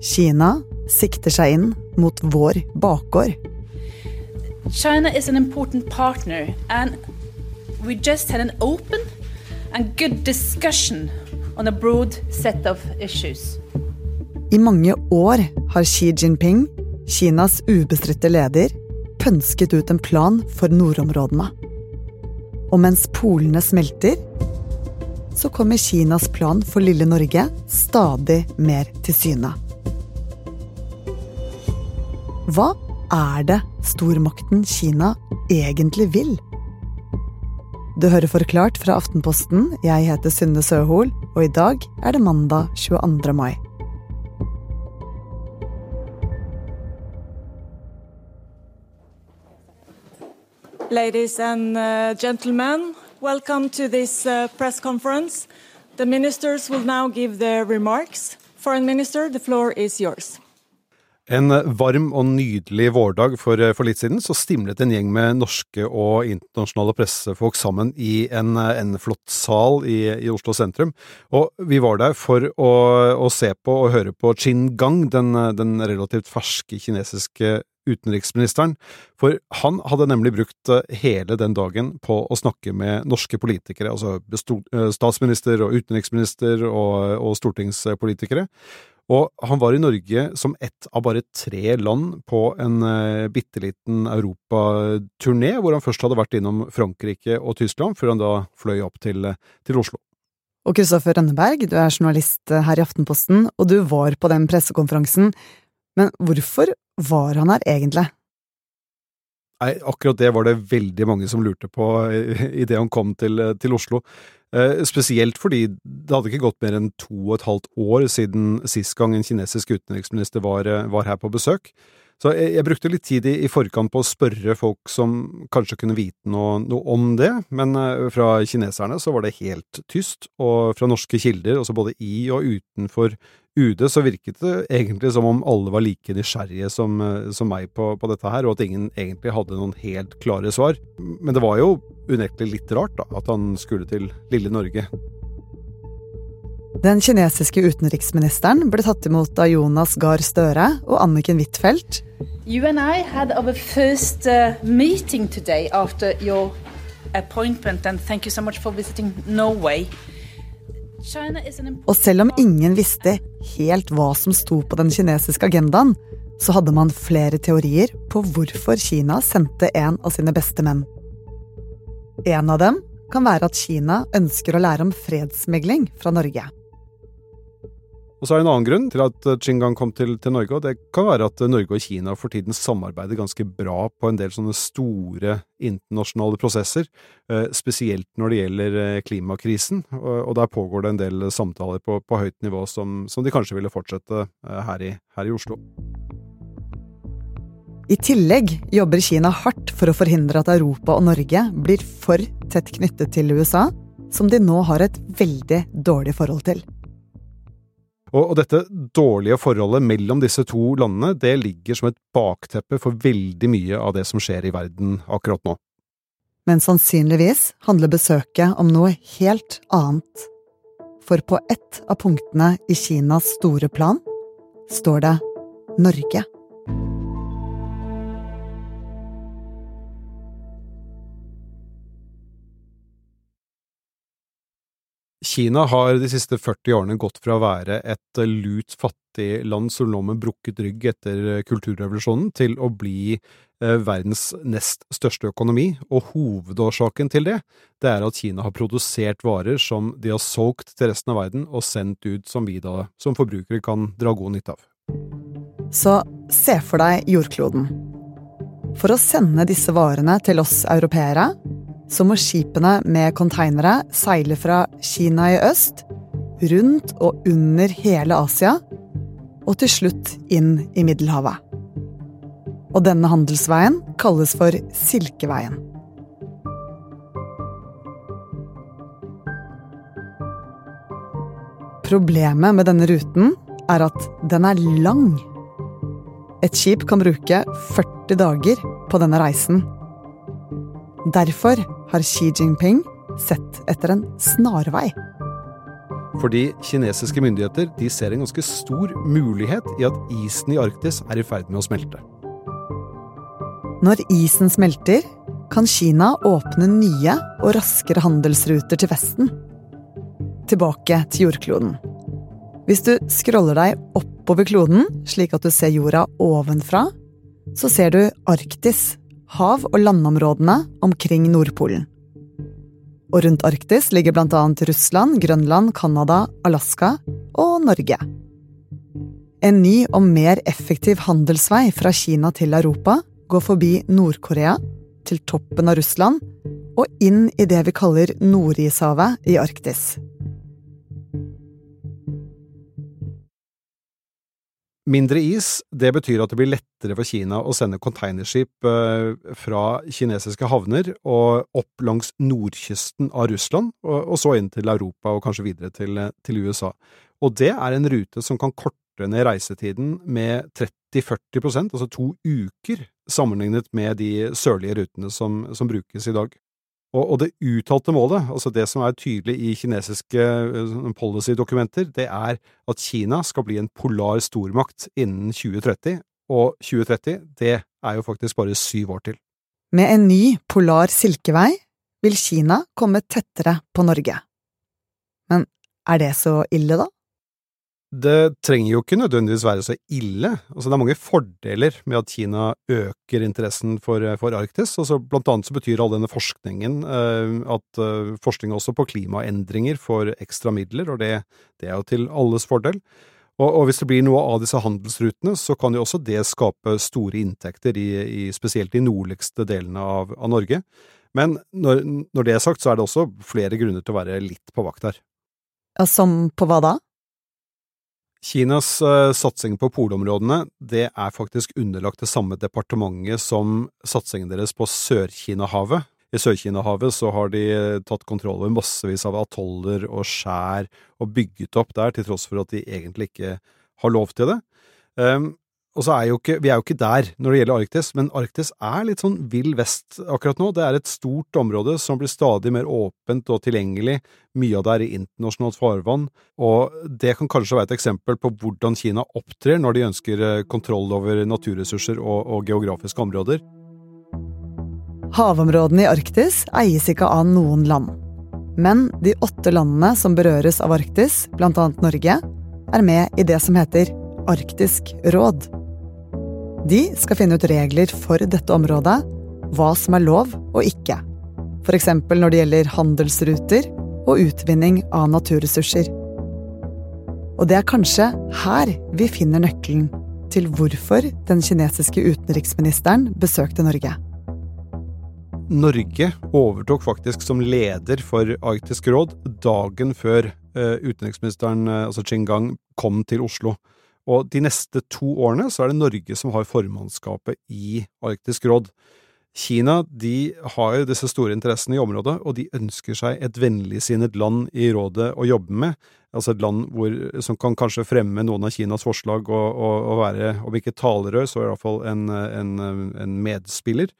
Kina sikter seg inn mot vår bakgård. China is an important partner, and we just had an open and good discussion on a broad set of issues. I mange år har Xi Jinping, Kinas ubestridte leder, pønsket ut en plan for nordområdene. Og mens polene smelter, så kommer Kinas plan for lille Norge stadig mer til syne. Hva er det stormakten Kina egentlig vil? Du hører Forklart fra Aftenposten. Jeg heter Synne Søhol, og i dag er det mandag 22. mai. Ladies and uh, gentlemen, welcome to this uh, press conference. The ministers will now give their remarks. Foreign Minister, the floor is yours. En varm og nydelig vårdag for, for, litt siden så stimlet en gjeng med norske og internasjonale pressefolk sammen i en, en flott sal i, i, Oslo sentrum. Og vi var der for å, å se på og høre på Qin Gang, den, den relativt ferske kinesiske utenriksministeren, for han hadde nemlig brukt hele den dagen på å snakke med norske politikere, altså statsminister og utenriksminister og, og stortingspolitikere. Og han var i Norge som ett av bare tre land på en eh, bitte liten europaturné, hvor han først hadde vært innom Frankrike og Tyskland, før han da fløy opp til, til Oslo. Og Kristoffer Rønneberg, du er journalist her i Aftenposten, og du var på den pressekonferansen. Men hvorfor var han her egentlig? Nei, akkurat det var det veldig mange som lurte på idet han kom til, til Oslo. Eh, spesielt fordi det hadde ikke gått mer enn to og et halvt år siden sist gang en kinesisk utenriksminister var, eh, var her på besøk. Så jeg, jeg, brukte litt tid i, i, forkant på å spørre folk som kanskje kunne vite noe, noe, om det, men eh, fra kineserne så var det helt tyst, og fra norske kilder, også både i og utenfor UD, så virket det egentlig som om alle var like nysgjerrige som, som meg på, på, dette her, og at ingen egentlig hadde noen helt klare svar. Men det var jo unektelig litt rart da, at han skulle til lille Norge. Den kinesiske utenriksministeren ble tatt imot av Jonas Gahr Støre og Anniken Huitfeldt. You and I had our first uh, meeting today after your appointment, and thank you so much for visiting Norway. Og selv om ingen visste helt hva som sto på den kinesiske agendaen, så hadde man flere teorier på hvorfor Kina sendte en av sine beste menn. En av dem kan være at Kina ønsker å lære om fredsmegling fra Norge. Og så er det en annen grunn til at Chingang kom til, til, Norge, og det kan være at Norge og Kina for tiden samarbeider ganske bra på en del sånne store internasjonale prosesser, eh, spesielt når det gjelder eh, klimakrisen, og der pågår det en del samtaler på, på høyt nivå som, som, de kanskje ville fortsette eh, her i, her i Oslo. I tillegg jobber Kina hardt for å forhindre at Europa og Norge blir for tett knyttet til USA, som de nå har et veldig dårlig forhold til. Og, dette dårlige forholdet mellom disse to landene, det ligger som et bakteppe for veldig mye av det som skjer i verden akkurat nå. Men sannsynligvis handler besøket om noe helt annet. For på ett av punktene i Kinas store plan står det Norge. Kina har de siste 40 årene gått fra å være et lut fattig land som lå med brukket rygg etter kulturrevolusjonen, til å bli eh, verdens nest største økonomi, og hovedårsaken til det, det er at Kina har produsert varer som de har solgt til resten av verden og sendt ut som vi da som forbrukere kan dra god nytte av. Så se for deg jordkloden. For å sende disse varene til oss europeere så må skipene med konteinere seile fra Kina i øst, rundt og under hele Asia, og til slutt inn i Middelhavet. Og denne handelsveien kalles for Silkeveien. Problemet med denne ruten er at den er lang. Et skip kan bruke 40 dager på denne reisen. Derfor har Xi Jinping sett etter en snarvei. Fordi kinesiske myndigheter de ser en ganske stor mulighet i at isen i Arktis er i ferd med å smelte. Når isen smelter, kan Kina åpne nye og raskere handelsruter til Vesten. Tilbake til jordkloden. Hvis du scroller deg oppover kloden, slik at du ser jorda ovenfra, så ser du Arktis, hav- og landområdene omkring Nordpolen. Og rundt Arktis ligger annet Russland, Grønland, Canada, Alaska og Norge. En ny og mer effektiv handelsvei fra Kina til Europa går forbi Nord-Korea, til toppen av Russland og inn i det vi kaller Nordishavet i Arktis. Mindre is det betyr at det blir lettere for Kina å sende containerskip eh, fra kinesiske havner og opp langs nordkysten av Russland, og så inn til Europa og kanskje videre til, til USA. Og det er en rute som kan korte ned reisetiden med 30–40% altså to uker, sammenlignet med de sørlige rutene som, som brukes i dag. Og, og, det uttalte målet, altså det som er tydelig i kinesiske uh, policydokumenter, det er at Kina skal bli en polar stormakt innen 2030, og 2030, det er jo faktisk bare syv år til. Med en ny polar silkevei vil Kina komme tettere på Norge. Men er det så ille, da? Det trenger jo ikke nødvendigvis være så ille. Altså, det er mange fordeler med at Kina øker interessen for, for Arktis. Altså, blant annet så betyr all denne forskningen eh, at eh, forskning også på klimaendringer får ekstra midler, og det, det er jo til alles fordel. Og, og, hvis det blir noe av disse handelsrutene, så kan jo også det skape store inntekter, i, i spesielt de nordligste delene av, av Norge. Men når, når, det er sagt, så er det også flere grunner til å være litt på vakt her. Som på hva da? Kinas uh, satsing på polområdene det er faktisk underlagt det samme departementet som satsingen deres på Sør-Kina-havet. I Sør-Kina-havet så har de uh, tatt kontroll over massevis av atoller og skjær og bygget opp der, til tross for at de egentlig ikke har lov til det. Um, og så er jo ikke, Vi er jo ikke der når det gjelder Arktis, men Arktis er litt sånn vill vest akkurat nå. Det er et stort område som blir stadig mer åpent og tilgjengelig. Mye av det er i internasjonalt farvann, og det kan kanskje være et eksempel på hvordan Kina opptrer når de ønsker eh, kontroll over naturressurser og, og geografiske områder. Havområdene i Arktis eies ikke av noen land. Men de åtte landene som berøres av Arktis, annet Norge, er med i det som heter Arktisk råd. De skal finne ut regler for dette området, hva som er lov og ikke. F.eks. når det gjelder handelsruter og utvinning av naturressurser. Og det er kanskje her vi finner nøkkelen til hvorfor den kinesiske utenriksministeren besøkte Norge. Norge overtok faktisk som leder for Arktisk råd dagen før eh, utenriksministeren, eh, altså Qingang, kom til Oslo. Og de neste to årene så er det Norge som har formannskapet i Arktisk råd. Kina de har disse store interessene i området, og de ønsker seg et vennligsinnet land i rådet å jobbe med, altså et land hvor, som kan kanskje fremme noen av Kinas forslag og, og, og være, om ikke talerør, så i hvert fall en, en, en medspiller.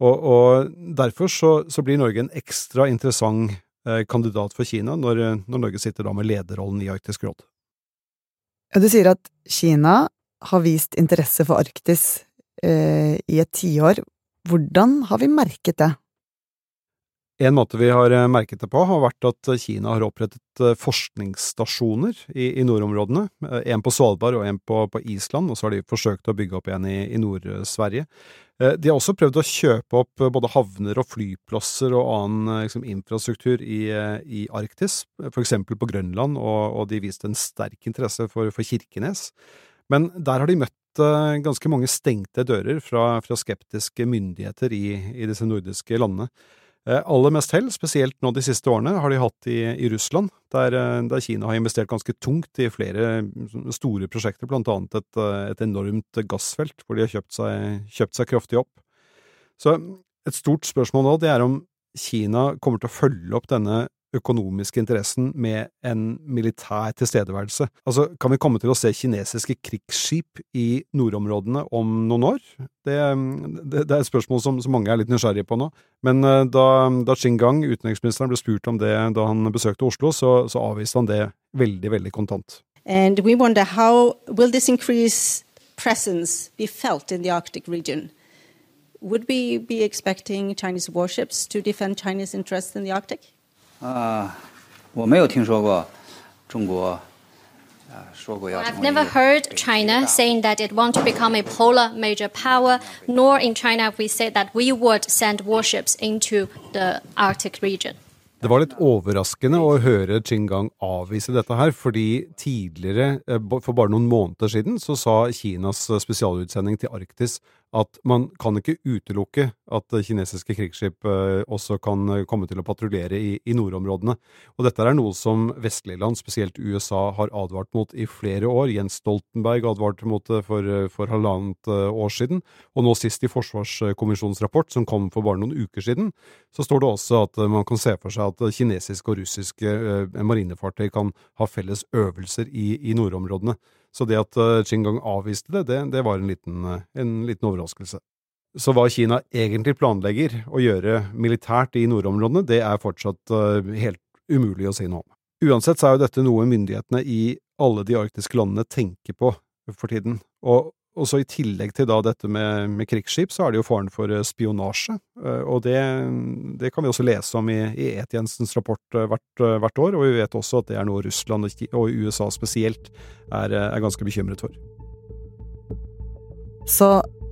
Og, og derfor så, så, blir Norge en ekstra interessant eh, kandidat for Kina når, når Norge sitter da med lederrollen i Arktisk råd. Du sier at Kina har vist interesse for Arktis eh, i et tiår. Hvordan har vi merket det? En måte vi har eh, merket det på, har vært at Kina har opprettet eh, forskningsstasjoner i, i nordområdene. Eh, en på Svalbard og en på, på, Island, og så har de forsøkt å bygge opp en i, i Nord-Sverige. De har også prøvd å kjøpe opp både havner og flyplasser og annen liksom, infrastruktur i, i, Arktis, for eksempel på Grønland, og, og de viste en sterk interesse for, for, Kirkenes. Men der har de møtt ganske mange stengte dører fra, fra skeptiske myndigheter i, i disse nordiske landene. Eh, aller mest hell, spesielt nå de siste årene, har de hatt i, i Russland, der, eh, der, Kina har investert ganske tungt i flere mm, store prosjekter, blant annet et, eh, et enormt gassfelt hvor de har kjøpt seg, kjøpt seg kraftig opp. Så et stort spørsmål nå, det er om Kina kommer til å følge opp denne økonomiske interessen med en militær tilstedeværelse. Altså, kan vi komme til å se kinesiske krigsskip i nordområdene om noen år? Det, det, det er et spørsmål som, som, mange er litt nysgjerrige på nå. Men uh, da, da Gang, utenriksministeren, ble spurt om det da han besøkte Oslo, så, så avviste han det veldig, veldig kontant. And we wonder how will this increase presence be felt in the Arctic region? Would we be expecting Chinese warships to defend Chinese interests in the Arctic? Uh, I've never heard China saying that it wants to become a polar major power, nor in China we said that we would send warships into the Arctic region. Det var litt overraskende å høre Qingang avvise dette her, fordi tidligere, eh, for bare noen måneder siden, så sa Kinas eh, spesialutsending til Arktis at man kan ikke utelukke at kinesiske krigsskip eh, også kan eh, komme til å patruljere i, i, nordområdene. Og dette er noe som vestlige land, spesielt USA, har advart mot i flere år. Jens Stoltenberg advarte mot det for, eh, for halvannet år siden. Og nå sist i Forsvarskommisjonens rapport, som kom for bare noen uker siden, så står det også at man kan se for seg at kinesiske og russiske marinefartøy kan ha felles øvelser i, i nordområdene. Så det at Qingang eh, avviste det, det, det var en liten, eh, en liten, overraskelse. Så hva Kina egentlig planlegger å gjøre militært i nordområdene, det er fortsatt eh, helt umulig å si noe om. Uansett så er jo dette noe myndighetene i alle de arktiske landene tenker på for tiden, og og så I tillegg til da dette med, med, krigsskip, så er det jo faren for eh, spionasje. Eh, og det, det kan vi også lese om i, i E-tjenestens rapport eh, hvert, hvert, år, og vi vet også at det er noe Russland og USA spesielt er, er ganske bekymret for. Så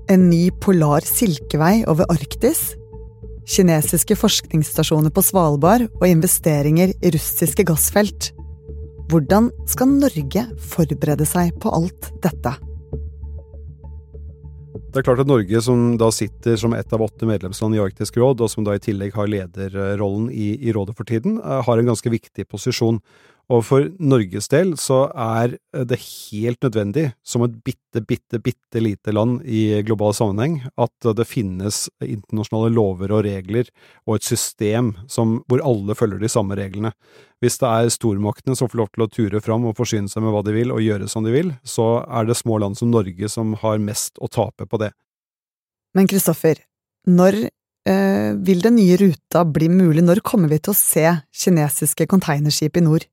en ny polar silkevei over Arktis, kinesiske forskningsstasjoner på Svalbard og investeringer i russiske gassfelt. Hvordan skal Norge forberede seg på alt dette? Det er klart at Norge, som da sitter som ett av åtte medlemsland i Arktisk råd, og som da i tillegg har lederrollen i, i rådet for tiden, eh, har en ganske viktig posisjon. Og for Norges del så er det helt nødvendig, som et bitte, bitte, bitte lite land i global sammenheng, at det finnes internasjonale lover og regler og et system som, hvor alle følger de samme reglene. Hvis det er stormaktene som får lov til å ture fram og forsyne seg med hva de vil og gjøre som de vil, så er det små land som Norge som har mest å tape på det. Men Kristoffer, når eh, vil den nye ruta bli mulig? Når kommer vi til å se kinesiske containerskip i nord?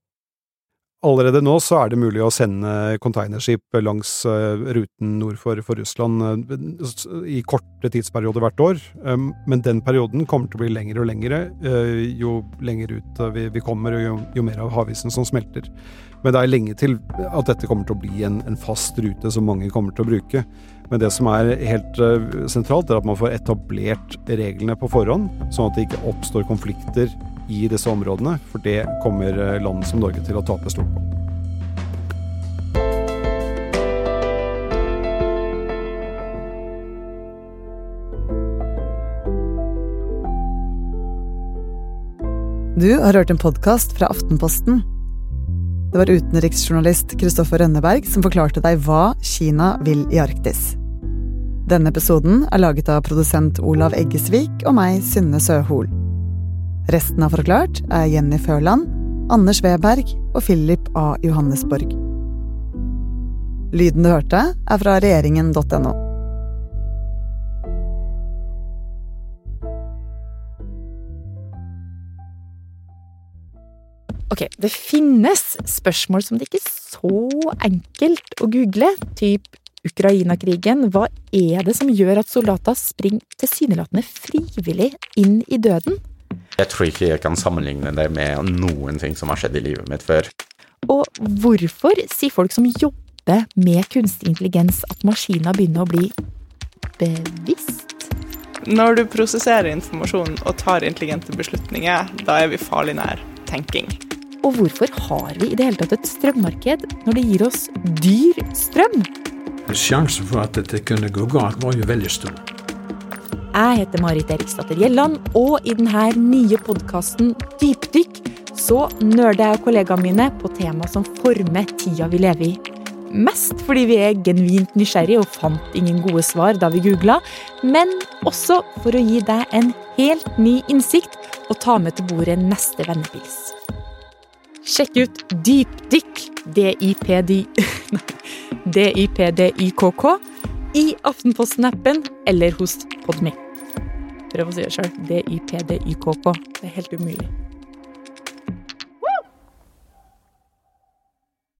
Allerede nå så er det mulig å sende containerskip langs eh, ruten nord for, for, Russland eh, i korte tidsperioder hvert år, um, men den perioden kommer til å bli lengre og lengre eh, jo lenger ut vi, vi kommer, og jo, jo, mer av havisen som smelter. Men det er lenge til at dette kommer til å bli en, en fast rute som mange kommer til å bruke. Men det som er helt sentralt, er at man får etablert reglene på forhånd, sånn at det ikke oppstår konflikter i disse områdene, for det kommer eh, land som Norge til å tape stort på. Du har hørt en podkast fra Aftenposten. Det var utenriksjournalist Kristoffer Rønneberg som forklarte deg hva Kina vil i Arktis. Denne episoden er laget av produsent Olav Eggesvik og meg, Synne Søhol. Resten av Forklart er Jenny Førland, Anders Weberg og Philip A. Johannesborg. Lyden du hørte, er fra regjeringen.no. Ok, det finnes spørsmål som det ikke er så enkelt å google, typ Ukraina-krigen. Hva er det som gjør at soldater springer tilsynelatende frivillig inn i døden? Jeg tror ikke jeg kan sammenligne det med noen ting som har skjedd i livet mitt før. Og hvorfor sier folk som jobber med kunstig intelligens at maskiner begynner å bli bevisst? Når du prosesserer informasjon og tar intelligente beslutninger, da er vi farlig nær tenking. Og hvorfor har vi i det hele tatt et strømmarked når det gir oss dyr strøm? Sjansen for at dette kunne gå galt, var jo veldig stor. Jeg heter Marit Eriksdatter Gjelland, og i denne nye podkasten Dypdykk så nerder jeg og kollegaene mine på tema som former tida vi lever i. Mest fordi vi er genuint nysgjerrige og fant ingen gode svar da vi googla, men også for å gi deg en helt ny innsikt og ta med til bordet neste vennepils. Sjekk ut Dypdykk, D-I-P-D-I-K-K, i Aftenposten-appen eller hos Podme. Prøv å si det sjøl. D-I-P-D-Y-K-K. Det er helt umulig.